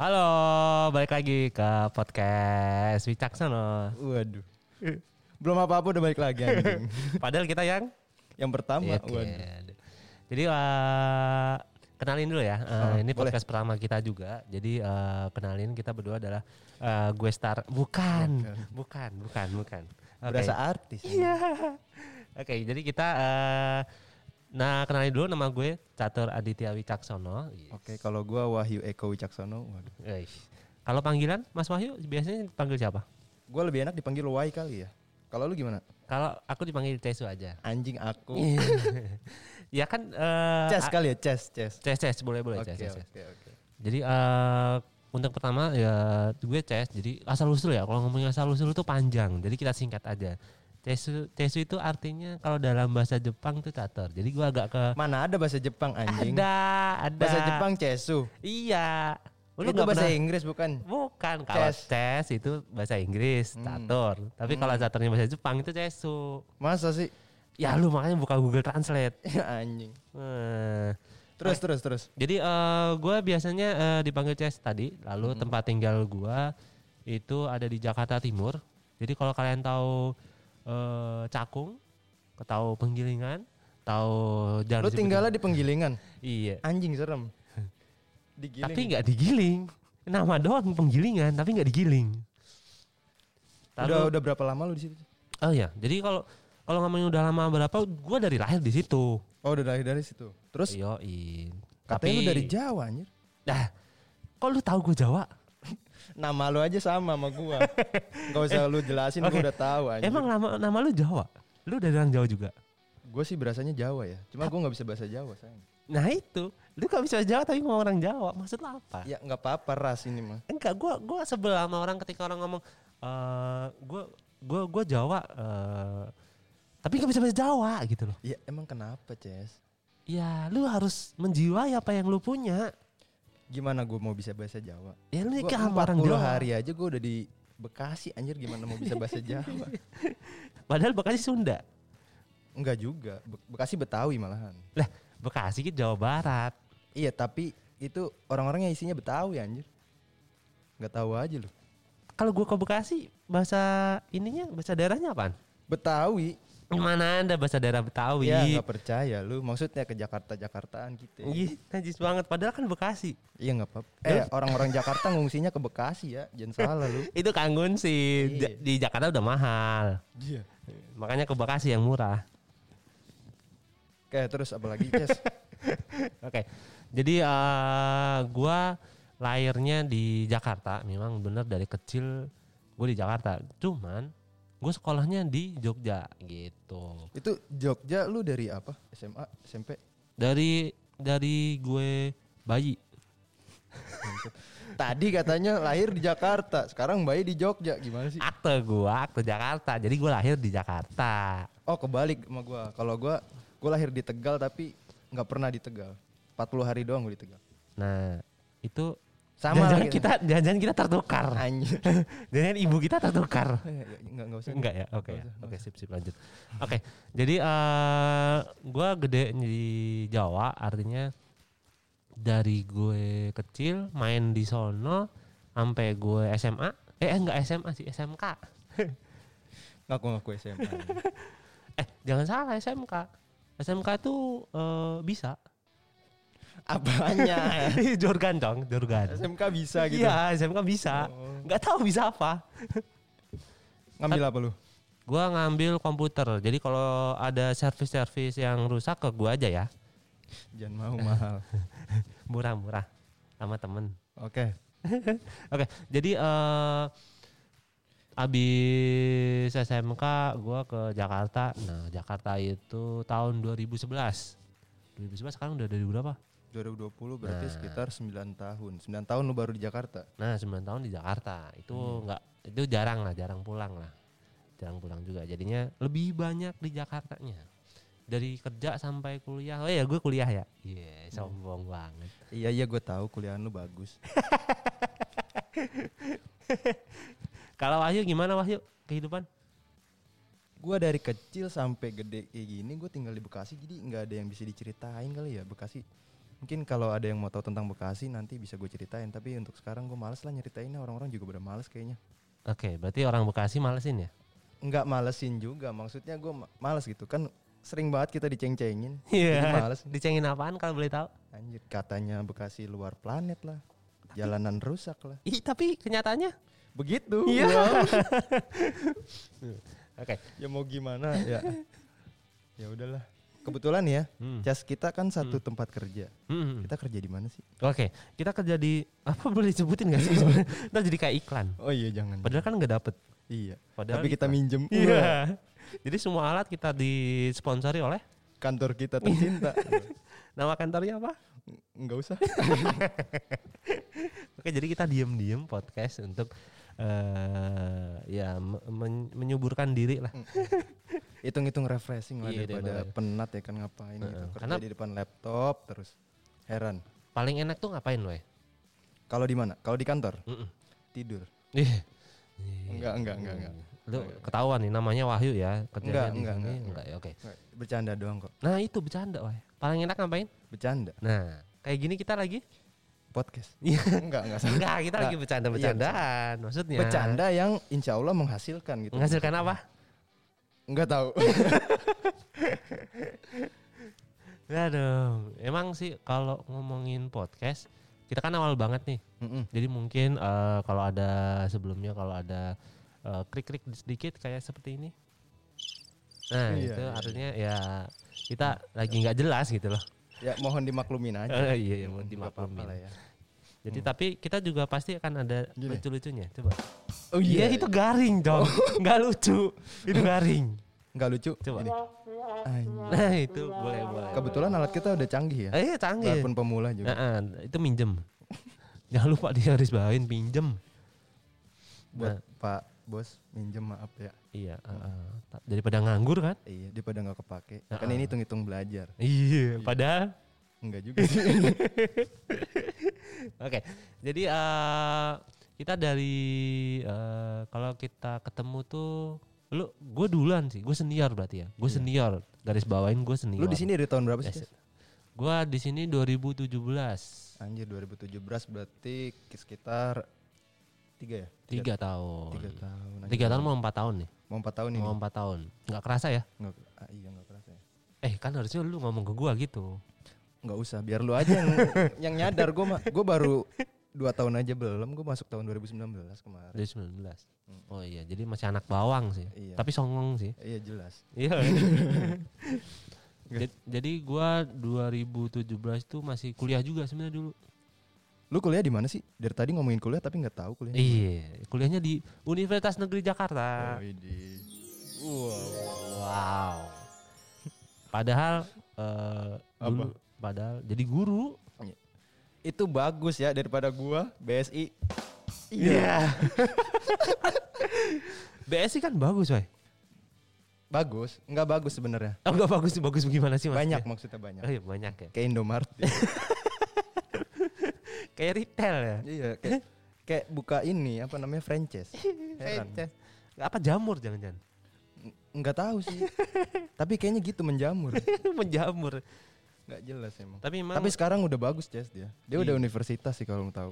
Halo, balik lagi ke podcast Wicaksono. Waduh. Belum apa-apa udah balik lagi anjing. Padahal kita yang Yang pertama, Oke. waduh. Jadi eh, kenalin dulu ya. Eh, Oh, ini boleh. podcast pertama kita juga. Jadi eh, kenalin kita berdua adalah eh, gue Star. Bukan, bukan, bukan, bukan. Oke. Berasa artis. Iya. Oke, jadi kita eh, nah kenalin dulu nama gue Catur Aditya Wicaksono. Yes. Oke, kalau gua Wahyu Eko Wicaksono, waduh. Kalau panggilan Mas Wahyu biasanya panggil siapa? Gua lebih enak dipanggil Wai kali ya. Kalau lu gimana? Kalau aku dipanggil Cesu aja. Anjing aku. ya kan eh Ces kali ya, Ces, Ces. Ces, Ces, boleh boleh Oke, Ces, Ces, oke, oke. Jadi eh untuk pertama ya gue Ces. Jadi asal usul ya. Kalau ngomongin asal usul itu panjang. Jadi kita singkat aja. Cesu, Cesu itu artinya kalau dalam bahasa Jepang tuh catur. Jadi gue agak ke Mana ada bahasa Jepang anjing? ada ada Bahasa Jepang Cesu. Iya. Lu Itu bahasa pernah- Inggris bukan? Bukan, kalau ces itu bahasa Inggris, Hmm. catur. Tapi kalau caturnya bahasa Jepang itu cesu. Masa sih? Ya lu makanya buka Google Translate. anjing. Eh, Terus terus terus. Jadi eh gue biasanya eh, dipanggil Ces tadi, lalu Hmm. tempat tinggal gue itu ada di Jakarta Timur. Jadi kalau kalian tahu eh, Cakung, tahu Penggilingan, tahu jangan Lu tinggalnya di penggilingan. Iya. Anjing serem. Digiling. Tapi nggak digiling. Nama doang penggilingan, tapi nggak digiling. udah Lalu- udah berapa lama lu di situ? Oh ya, jadi kalau kalau ngomongin udah lama berapa, gue dari lahir di situ. Oh, udah dari dari situ. Terus Yoin. katanya lu dari Jawa anjir. Dah, kok lu tahu gue Jawa? Nama lu aja sama sama gua. Gak usah lu jelasin, Oke. gua udah tahu anjir. Emang nama nama lu Jawa? Lu dari orang Jawa juga? Gue sih berasanya Jawa ya. Cuma gue nggak bisa bahasa Jawa sayang. Nah itu, lu gak bisa Jawa tapi ngomong orang Jawa, maksud lu apa? Ya nggak apa-apa ras ini mah. Enggak, gua gua sebel sama orang ketika orang ngomong eh gua gua gua Jawa eh tapi gak bisa bahasa Jawa gitu loh. Ya emang kenapa Ces? Ya, lu harus menjiwai apa yang lu punya. Gimana gue mau bisa bahasa Jawa? Ya lu Gue nikah sama orang 40 Jawa. hari aja gue udah di Bekasi anjir gimana mau bisa bahasa Jawa? Padahal Bekasi Sunda. Enggak juga. Be- Bekasi Betawi malahan. Lah, Bekasi kan Jawa Barat. Iya tapi itu orang-orangnya isinya Betawi anjir. Nggak tahu aja lu. Kalau gua ke Bekasi, bahasa ininya, bahasa daerahnya apaan? Betawi. Mana ada bahasa daerah Betawi? Ya nggak percaya lu. Maksudnya ke Jakarta Jakartaan gitu. Ih, najis banget. Padahal kan Bekasi. Iya nggak apa-apa. Eh orang-orang Jakarta ngungsinya ke Bekasi ya. Jangan salah lu. Itu Kanggun sih. Iya. Di Jakarta udah mahal. Iya. Makanya ke Bekasi yang murah. Oke terus apa lagi Ces? Oke. Jadi eh gua lahirnya di Jakarta. Memang bener dari kecil gue di Jakarta. Cuman gue sekolahnya di Jogja gitu. itu Jogja lu dari apa? SMA, SMP? Dari dari gue bayi. Tadi katanya lahir di Jakarta, sekarang bayi di Jogja. Gimana sih? Akte gua, akte Jakarta. Jadi gue lahir di Jakarta. Oh kebalik sama gua. Kalau gua gua lahir di Tegal tapi nggak pernah di Tegal. 40 hari doang gua di Tegal. Nah, itu Sama jangan kita jangan kita tertukar. Anjir. jangan ibu kita tertukar. Enggak enggak usah. Enggak ya? Oke. Nggak ya. Oke, sip sip lanjut. Oke. Jadi eh gua gede di Jawa artinya dari gue kecil main di sono sampai gue SMA. Eh enggak SMA sih, SMK. Ngaku-ngaku SMA. Eh, jangan salah SMK. SMK itu eh, bisa. Apanya? Jorgan dong, Jorgan. SMK bisa gitu. Iya, SMK bisa. Oh. Nggak tahu bisa apa. Ngambil apa lu? Gua ngambil komputer. Jadi kalau ada servis-servis yang rusak ke gua aja ya. Jangan mau mahal. Murah-murah sama temen. Oke. Oke, jadi eh abis SMK gua ke Jakarta. Nah, Jakarta itu tahun 2011. 2011 sekarang udah dari berapa? 2020 berarti Nah. sekitar 9 tahun. 9 tahun lu baru di Jakarta. Nah, 9 tahun di Jakarta. Itu enggak itu jarang lah, jarang pulang lah. Jarang pulang juga. Jadinya lebih banyak di Jakartanya. Dari kerja sampai kuliah. Oh ya, gue kuliah ya. Iya, sombong banget. Iya iya gue tahu kuliahan lu bagus. Kalau Wahyu gimana Wahyu kehidupan? Gue dari kecil sampai gede kayak gini gue tinggal di Bekasi jadi nggak ada yang bisa diceritain kali ya Bekasi. Mungkin kalau ada yang mau tahu tentang Bekasi nanti bisa gue ceritain. Tapi untuk sekarang gue males lah nyeritainnya. Orang-orang juga udah males kayaknya. Oke, berarti orang Bekasi malesin ya? Nggak malesin juga. Maksudnya gue ma- males gitu. Kan sering banget kita diceng-cengin. Iya. Jadi males. Dicengin apaan kalau boleh tahu? Anjir katanya Bekasi luar planet lah. Jalanan rusak lah. Ih, tapi kenyataannya Begitu. Iya. Wow. Oke. ya mau gimana ya. Ya udahlah. Kebetulan ya, Hmm. Cas kita kan satu tempat kerja. Hmm. Kita kerja di mana sih? Oke, kita kerja di apa boleh disebutin gak sih? Ntar jadi kayak iklan. Oh iya jangan. Padahal kan nggak dapet. Iya. Padahal Tapi kita iklan. minjem. Iya. Jadi semua alat kita disponsori oleh Kantor kita tercinta. nama kantornya apa? Enggak usah. Oke, jadi kita diem-diem podcast untuk eh ya me- men- menyuburkan diri lah. Hitung-hitung refreshing lah Iya, daripada daripada- penat ya kan ngapain gitu. Heeh, Kerja karena- di depan laptop terus. Heran. Paling enak tuh ngapain lo ya? Kalau di mana? Kalau di kantor Mm-mm. tidur. Ih. Enggak, enggak, enggak, enggak. Lu ketahuan nih namanya Wahyu ya kerjanya Enggak, di enggak, enggak. enggak ya oke. Bercanda doang kok. Nah itu bercanda wah. Paling enak ngapain? Bercanda. Nah kayak gini kita lagi Podcast. Iya. enggak, enggak salah. enggak kita lagi Enggak. bercanda-bercandaan maksudnya. Bercanda yang insya Allah menghasilkan gitu. Menghasilkan apa? Enggak tahu. Aduh, emang sih kalau ngomongin podcast kita kan awal banget nih. Mm-mm. Jadi mungkin eh, kalau ada sebelumnya kalau ada eh, krik-krik sedikit kayak seperti ini. Nah, Iya, itu iya, artinya ya kita lagi nggak jelas gitu loh. Ya mohon dimaklumin aja. Eh, iya, iya, Nggak dimaklumin. lah ya. Jadi tapi kita juga pasti akan ada lucu-lucunya. Coba. Oh Iya, itu garing dong. Nggak lucu. Itu garing. Enggak lucu. Coba. Ini. Nah, itu boleh boleh. Kebetulan alat kita udah canggih ya. Eh, iya, canggih. Walaupun pemula juga. Nah, itu minjem. Jangan lupa dia harus bawain pinjem. Buat Nah, Pak Bos minjem maaf ya. iya, heeh. Ta- daripada nganggur kan? Iya, daripada nggak kepake. Nah, Kan ini hitung-hitung belajar. Iya, padahal Enggak juga sih. Oke, jadi eh kita dari eh kalau kita ketemu tuh, lu gue duluan sih, gue senior berarti ya, gue Iya. senior, garis bawain gue senior. Lu di sini dari tahun berapa sih? Yes. Gue di sini 2017, Anjir 2017 berarti sekitar tiga ya? tiga tahun, Tiga tahun. anjir. tiga tahun mau empat tahun nih, Mau empat tahun ini. mau empat tahun, nggak kerasa ya? Nggak, ah, iya nggak kerasa ya. Eh kan harusnya lu ngomong ke gue gitu. Nggak usah, biar lu aja yang, yang nyadar. Gue mah, gue baru dua tahun aja belum. Gue masuk tahun 2019 kemarin. 2019. Hmm. Oh iya, jadi masih anak bawang sih, Iya. tapi songong sih. Iya jelas. Iya. Jad- jadi gua 2017 tuh masih kuliah juga sebenarnya dulu. Lu kuliah di mana sih? Dari tadi ngomongin kuliah tapi nggak tahu kuliah. Iya, kuliahnya di Universitas Negeri Jakarta. Oh, ini. Wow. Wow. Padahal dulu padahal jadi guru. Itu bagus ya daripada gua BSI. Iya. BSI kan bagus, Woy. Bagus, nggak bagus sebenarnya. Oh, enggak bagus, bagus gimana sih Banyak maksudnya? maksudnya banyak. Oh iya, banyak ya. Kayak Indomaret. Kayak retail ya. iya, kayak kayak buka ini apa namanya franchise. Franchise. Nggak apa jamur jangan-jangan. N- Nggak tahu sih. Tapi kayaknya gitu menjamur. Menjamur. Nggak jelas emang. Tapi emang Tapi sekarang udah bagus Jess dia. Dia udah Iya. universitas sih kalau mau tahu.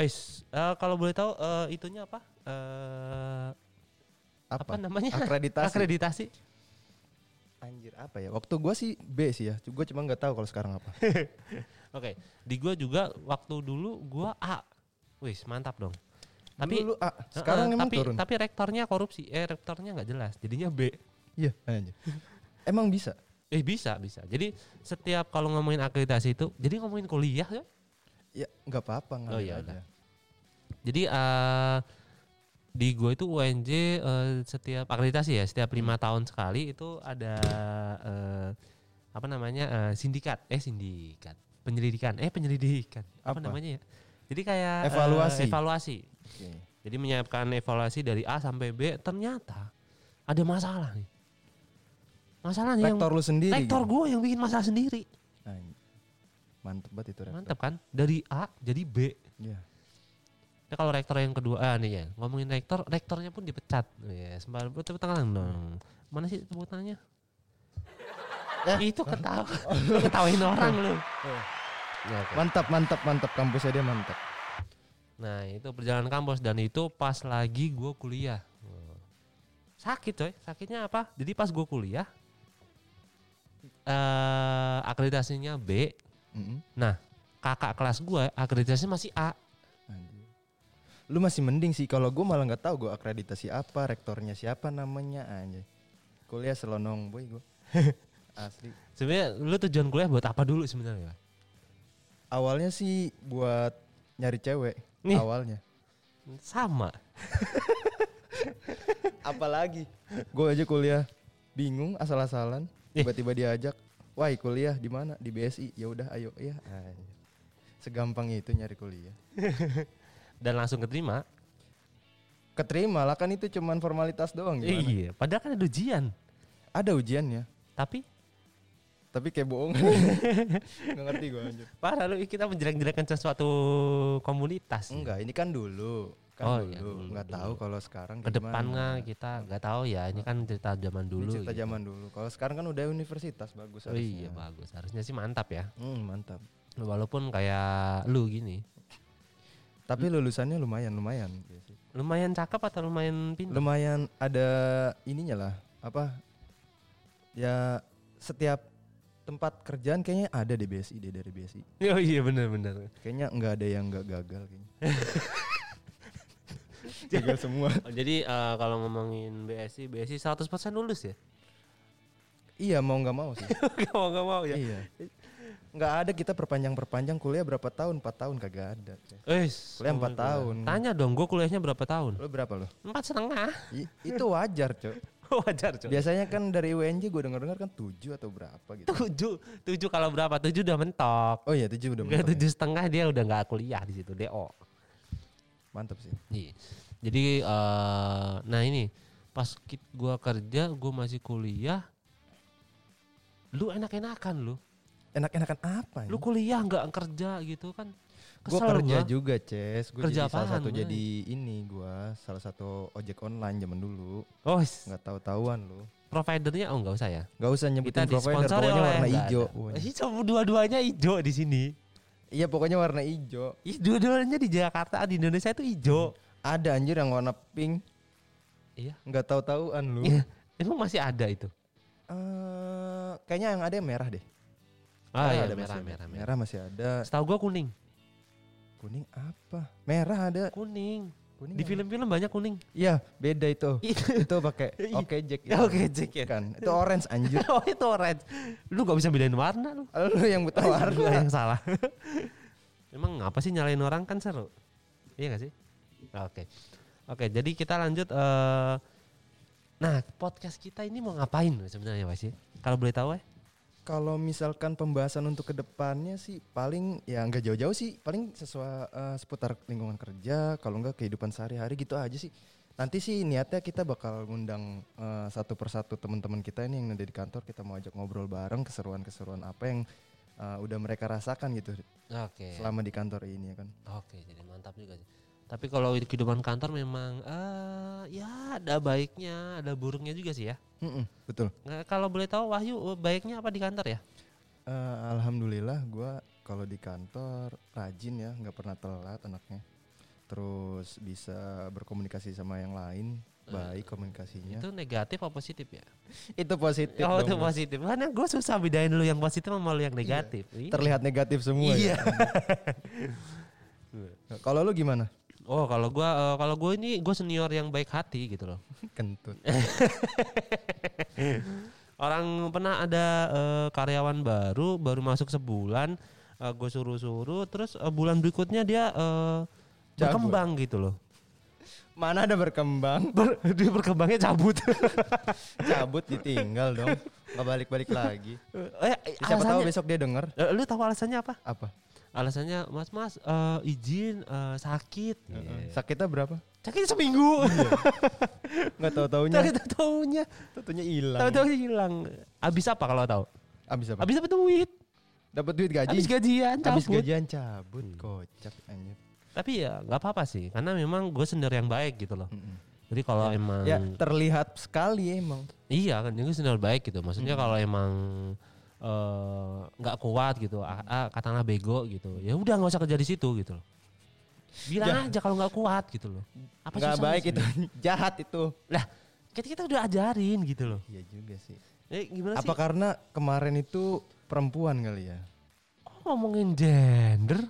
Eh, eh, kalau boleh tahu eh, itunya apa? Eh apa? Apa? namanya? Akreditasi. Akreditasi. Anjir apa ya? Waktu gua sih B sih ya. Gua cuma nggak tahu kalau sekarang apa. Oke, di gua juga waktu dulu gua A. Wih, mantap dong. Tapi Dulu A, sekarang eh, emang tapi, turun. Tapi rektornya korupsi. Eh, rektornya nggak jelas. Jadinya B. Iya. Emang bisa? Eh bisa, bisa. Jadi setiap kalau ngomongin akreditasi itu, jadi ngomongin kuliah ya. Ya nggak apa-apa Oh, ngalir iya aja. udah. Jadi eh di gue itu UNJ eh, setiap akreditasi ya, setiap lima tahun sekali itu ada eh, apa namanya eh, sindikat, eh sindikat, penyelidikan, eh penyelidikan, apa, Apa? namanya ya? Jadi kayak Evaluasi. evaluasi. Oke. Jadi menyiapkan evaluasi dari A sampai B, ternyata ada masalah nih. Masalahnya Rektor lu sendiri. yang rektor gitu? gue yang bikin masalah sendiri. Anjir. Mantep banget itu rektor. Mantap kan? Dari A jadi B. Iya. Ya kalau rektor yang kedua, ah nih ya, ngomongin rektor, rektornya pun dipecat. Ya, sembarang tepuk tangan dong. Mana sih tepuk tangannya? Eh, Itu ketawa, lu ketawain orang lu. Ya, oke. Mantap, mantap, mantap. Kampusnya dia mantap. Nah itu perjalanan kampus dan itu pas lagi gue kuliah. Sakit coy, sakitnya apa? Jadi pas gue kuliah, eh akreditasinya B. Mm-mm. Nah kakak kelas gue akreditasinya masih A. Anjir. Lu masih mending sih kalau gue malah nggak tahu gue akreditasi apa, rektornya siapa namanya aja. Kuliah selonong boy gue. Asli. Sebenarnya lu tujuan kuliah buat apa dulu sebenarnya? Awalnya sih buat nyari cewek. Nih. Awalnya. Sama. Apalagi gue aja kuliah bingung asal-asalan. Tiba-tiba diajak, wah kuliah di mana? Di BSI. Ya udah, ayo ya. Segampang itu nyari kuliah. Dan langsung keterima. Keterima lah kan itu cuman formalitas doang gimana? Iya. Padahal kan ada ujian. Ada ujiannya, Tapi tapi kayak bohong. Nggak ngerti gue anjir. parah lu kita menjelek-jelekan sesuatu komunitas. Enggak, ini kan dulu. Kan Oh, dulu. iya, dulu, Nggak tahu kalau sekarang Ke kayak depan gimana. nggak kita nggak tahu ya. Ini kan cerita zaman Ini dulu. cerita gitu. zaman dulu. Kalau sekarang kan udah universitas bagus Oh harusnya. iya bagus. Harusnya sih mantap ya. Hmm, mantap. Walaupun kayak lu gini. Tapi lulusannya lumayan, lumayan. Lumayan cakep atau lumayan pintar? Lumayan ada ininya lah. Apa? Ya setiap tempat kerjaan kayaknya ada di BSI deh dari BSI. Oh iya benar-benar. Kayaknya nggak ada yang nggak gagal kayaknya. gagal semua. Oh, jadi eh, kalau ngomongin BSI, BSI 100% lulus ya? Iya mau nggak mau sih. gak mau gak mau ya. iya. Nggak ada kita perpanjang-perpanjang kuliah berapa tahun? 4 tahun kagak ada. Eh, Kuliah empat tahun. Tanya dong, gue kuliahnya berapa tahun? Lo berapa lo? Empat setengah. I- itu wajar, Cok. Wajar cuy. Biasanya kan dari UNJ gue denger-dengar kan 7 atau berapa gitu. Tujuh, tujuh kalau berapa? Tujuh udah mentok. Oh iya 7 udah mentok ya. tujuh setengah dia udah nggak kuliah di situ DO. Mantap sih. Iya. Jadi eh nah ini pas kit gua kerja, gua masih kuliah. Lu enak-enakan lu. Enak-enakan apa Lu ini? kuliah nggak kerja gitu kan. Gue kerja gua. juga, Ces. Gue Kerja jadi salah apaan, satu Boy? jadi ini gua salah satu ojek online zaman dulu. Oh, Nggak tahu-tahuan lu. providernya oh nggak usah ya. Gak usah Kita nyebutin provider, disponsori pokoknya warna nggak hijau. Hijau dua-duanya hijau di sini. Iya pokoknya warna hijau. Ih, dua-duanya di Jakarta di Indonesia itu hijau. Ada anjir yang warna pink. Iya. Nggak tahu-tahuan lu. Iya. Emang masih ada itu? Eh, kayaknya yang ada yang merah deh. Ah iya, ada merah, masih merah, merah. Merah masih ada. Setahu gua kuning. Kuning apa? Merah ada. Kuning. Kuning Di film-film banyak kuning. Iya, beda itu. itu pakai Iya. oke Jack. Ya, Oke, Jack ya. Kan. Itu orange anjir. oh itu orange. Lu gak bisa bedain warna lu. Lu yang buta warna. yang salah. Emang ngapa sih nyalain orang kan seru? Iya gak sih? Oke. Oke, jadi kita lanjut eh Nah, podcast kita ini mau ngapain sebenarnya Mas? Kalau boleh tahu ya? Kalau misalkan pembahasan untuk ke depannya sih paling ya nggak jauh-jauh sih, paling sesuai eh, seputar lingkungan kerja, kalau nggak kehidupan sehari-hari gitu aja sih. Nanti sih niatnya kita bakal ngundang eh, satu persatu teman-teman kita ini yang ada di kantor, kita mau ajak ngobrol bareng keseruan-keseruan apa yang eh, udah mereka rasakan gitu Oke. selama di kantor ini ya kan. Oke, jadi mantap juga sih. Tapi kalau di kehidupan kantor memang eh ya ada baiknya, ada buruknya juga sih ya. Mm-mm, betul. Nggak, kalau boleh tahu Wahyu eh, baiknya apa di kantor ya? Eh, Alhamdulillah gua kalau di kantor rajin ya, nggak pernah telat anaknya. Terus bisa berkomunikasi sama yang lain, baik komunikasinya. Itu negatif apa positif ya? Itu positif. oh, dong, itu positif. Karena gue susah bedain lu yang positif sama lu yang negatif. Iya. Terlihat negatif semua Iya. ya. Nah, Kalau lu gimana? Oh, kalau gua eh, kalau gua ini gue senior yang baik hati gitu loh. Kentut. Orang pernah ada eh, karyawan baru baru masuk sebulan, gue suruh-suruh, terus eh, bulan berikutnya dia eh, Cabut. berkembang gitu loh. Mana ada berkembang, Ber- dia berkembangnya cabut. cabut ditinggal dong. Nggak balik-balik lagi. eh, Siapa tahu alasannya- besok dia denger Eh, lu tahu alasannya apa? apa? Alasannya Mas Mas eh, izin eh, sakit. Sakitnya berapa? Sakit seminggu. Nggak tahu taunya. Tahu taunya, Tentunya hilang. tahu tahu hilang. Abis apa kalau tahu? Abis apa? Abis apa duit? Dapat duit gaji. Abis gajian Abis cabut. gajian cabut. Kocak anjir. Tapi ya nggak apa-apa sih, karena memang gue senior yang baik gitu loh. Mm-mm. Jadi kalau emang Ya terlihat sekali emang. iya kan, gue senior baik gitu. Maksudnya kalau emang eh, nggak kuat gitu, ah, ah, katakanlah bego gitu. Ya udah nggak usah kerja di situ gitu loh. Bilang aja kalau nggak kuat gitu loh. Apa Nggak susahnya baik itu, jahat itu. Kita kita udah ajarin gitu loh. Iya juga sih. Eh gimana Apa sih? karena kemarin itu perempuan kali ya? Kok ngomongin gender?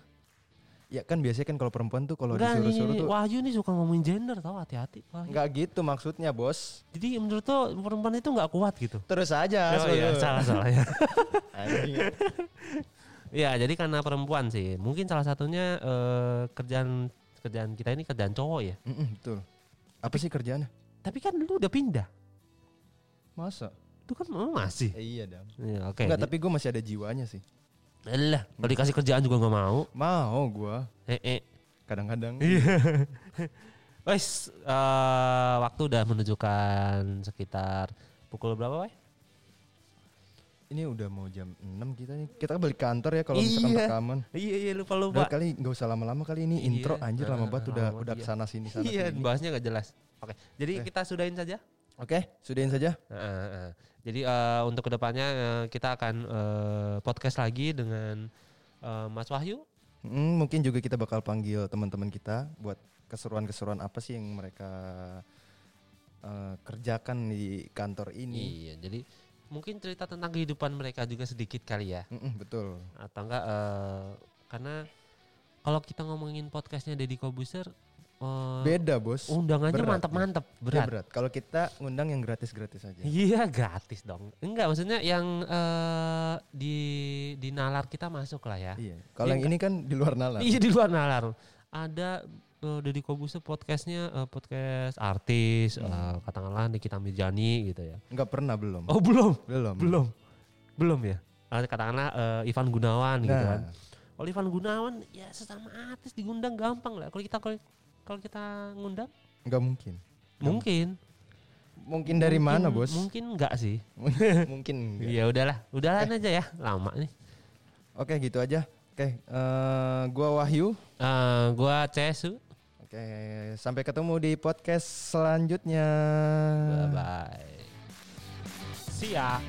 Ya kan biasanya kan kalau perempuan tuh kalau disuruh-suruh tuh Wahyu nih suka ngomongin gender tau hati-hati. Nggak gitu maksudnya bos. Jadi menurut lo perempuan itu nggak kuat gitu? Terus aja. Oh iya, salah salah ya. Iya, jadi karena perempuan sih. Mungkin salah satunya eh, kerjaan kerjaan kita ini kerjaan cowok ya. Mm-mm, betul. Apa sih kerjaannya? Tapi kan lu udah pindah. Masa? Lu kan oh, masih. Eh, iya dong. Iya, oke. Enggak, tapi gue masih ada jiwanya sih. Alah, kalau dikasih kerjaan juga nggak mau. Mau gua Eh, eh. kadang-kadang. Iya. Wes, eh, waktu udah menunjukkan sekitar pukul berapa, Wai? Ini udah mau jam 6 kita nih. Kita balik kantor ya kalau misalkan Iya. rekaman. Iya, iya lupa Udah lupa. kali nggak usah lama-lama kali ini Iya. intro anjir lama banget udah lama udah iya. ke sana sini sana Iya, sini. bahasnya nggak jelas. Oke, jadi Oke. kita sudahin saja. Oke, sudahin saja. Heeh, heeh. Jadi eh, untuk ke depannya eh, kita akan eh, podcast lagi dengan eh, Mas Wahyu. Hmm, mungkin juga kita bakal panggil teman-teman kita buat keseruan-keseruan apa sih yang mereka eh, kerjakan di kantor ini. Iya, jadi mungkin cerita tentang kehidupan mereka juga sedikit kali ya, Mm-mm, betul. atau enggak? eh, karena kalau kita ngomongin podcastnya Deddy Kobuser, eh, Beda bos. undangannya berat ya. mantep-mantep, Dia berat. berat. Kalau kita ngundang yang gratis-gratis aja. Iya gratis dong. Enggak maksudnya yang eh, di di nalar kita masuk lah ya. Iya. Kalau Iya, yang ini kan di luar nalar. Iya di luar nalar. Ada uh, Deddy Kobuser podcastnya uh, podcast artis, Hmm. uh, katakanlah Nikita Mirjani gitu ya. Enggak pernah belum. Oh belum, belum. belum, belum ya. Uh, katakanlah uh, Ivan Gunawan gitu Nah, kan. Kalau Ivan Gunawan ya sesama artis digundang gampang lah. Kalau kita kalau kalau kita ngundang enggak mungkin. mungkin. Mungkin dari mana, Mungkin- Bos? Mungkin enggak sih. mungkin enggak. Iya udahlah, udahan aja ya. Lama nih. Oke, gitu aja. Oke, eh, gua Wahyu. Uh, gua Cesu. Oke, sampai ketemu di podcast selanjutnya. Bye bye. See ya.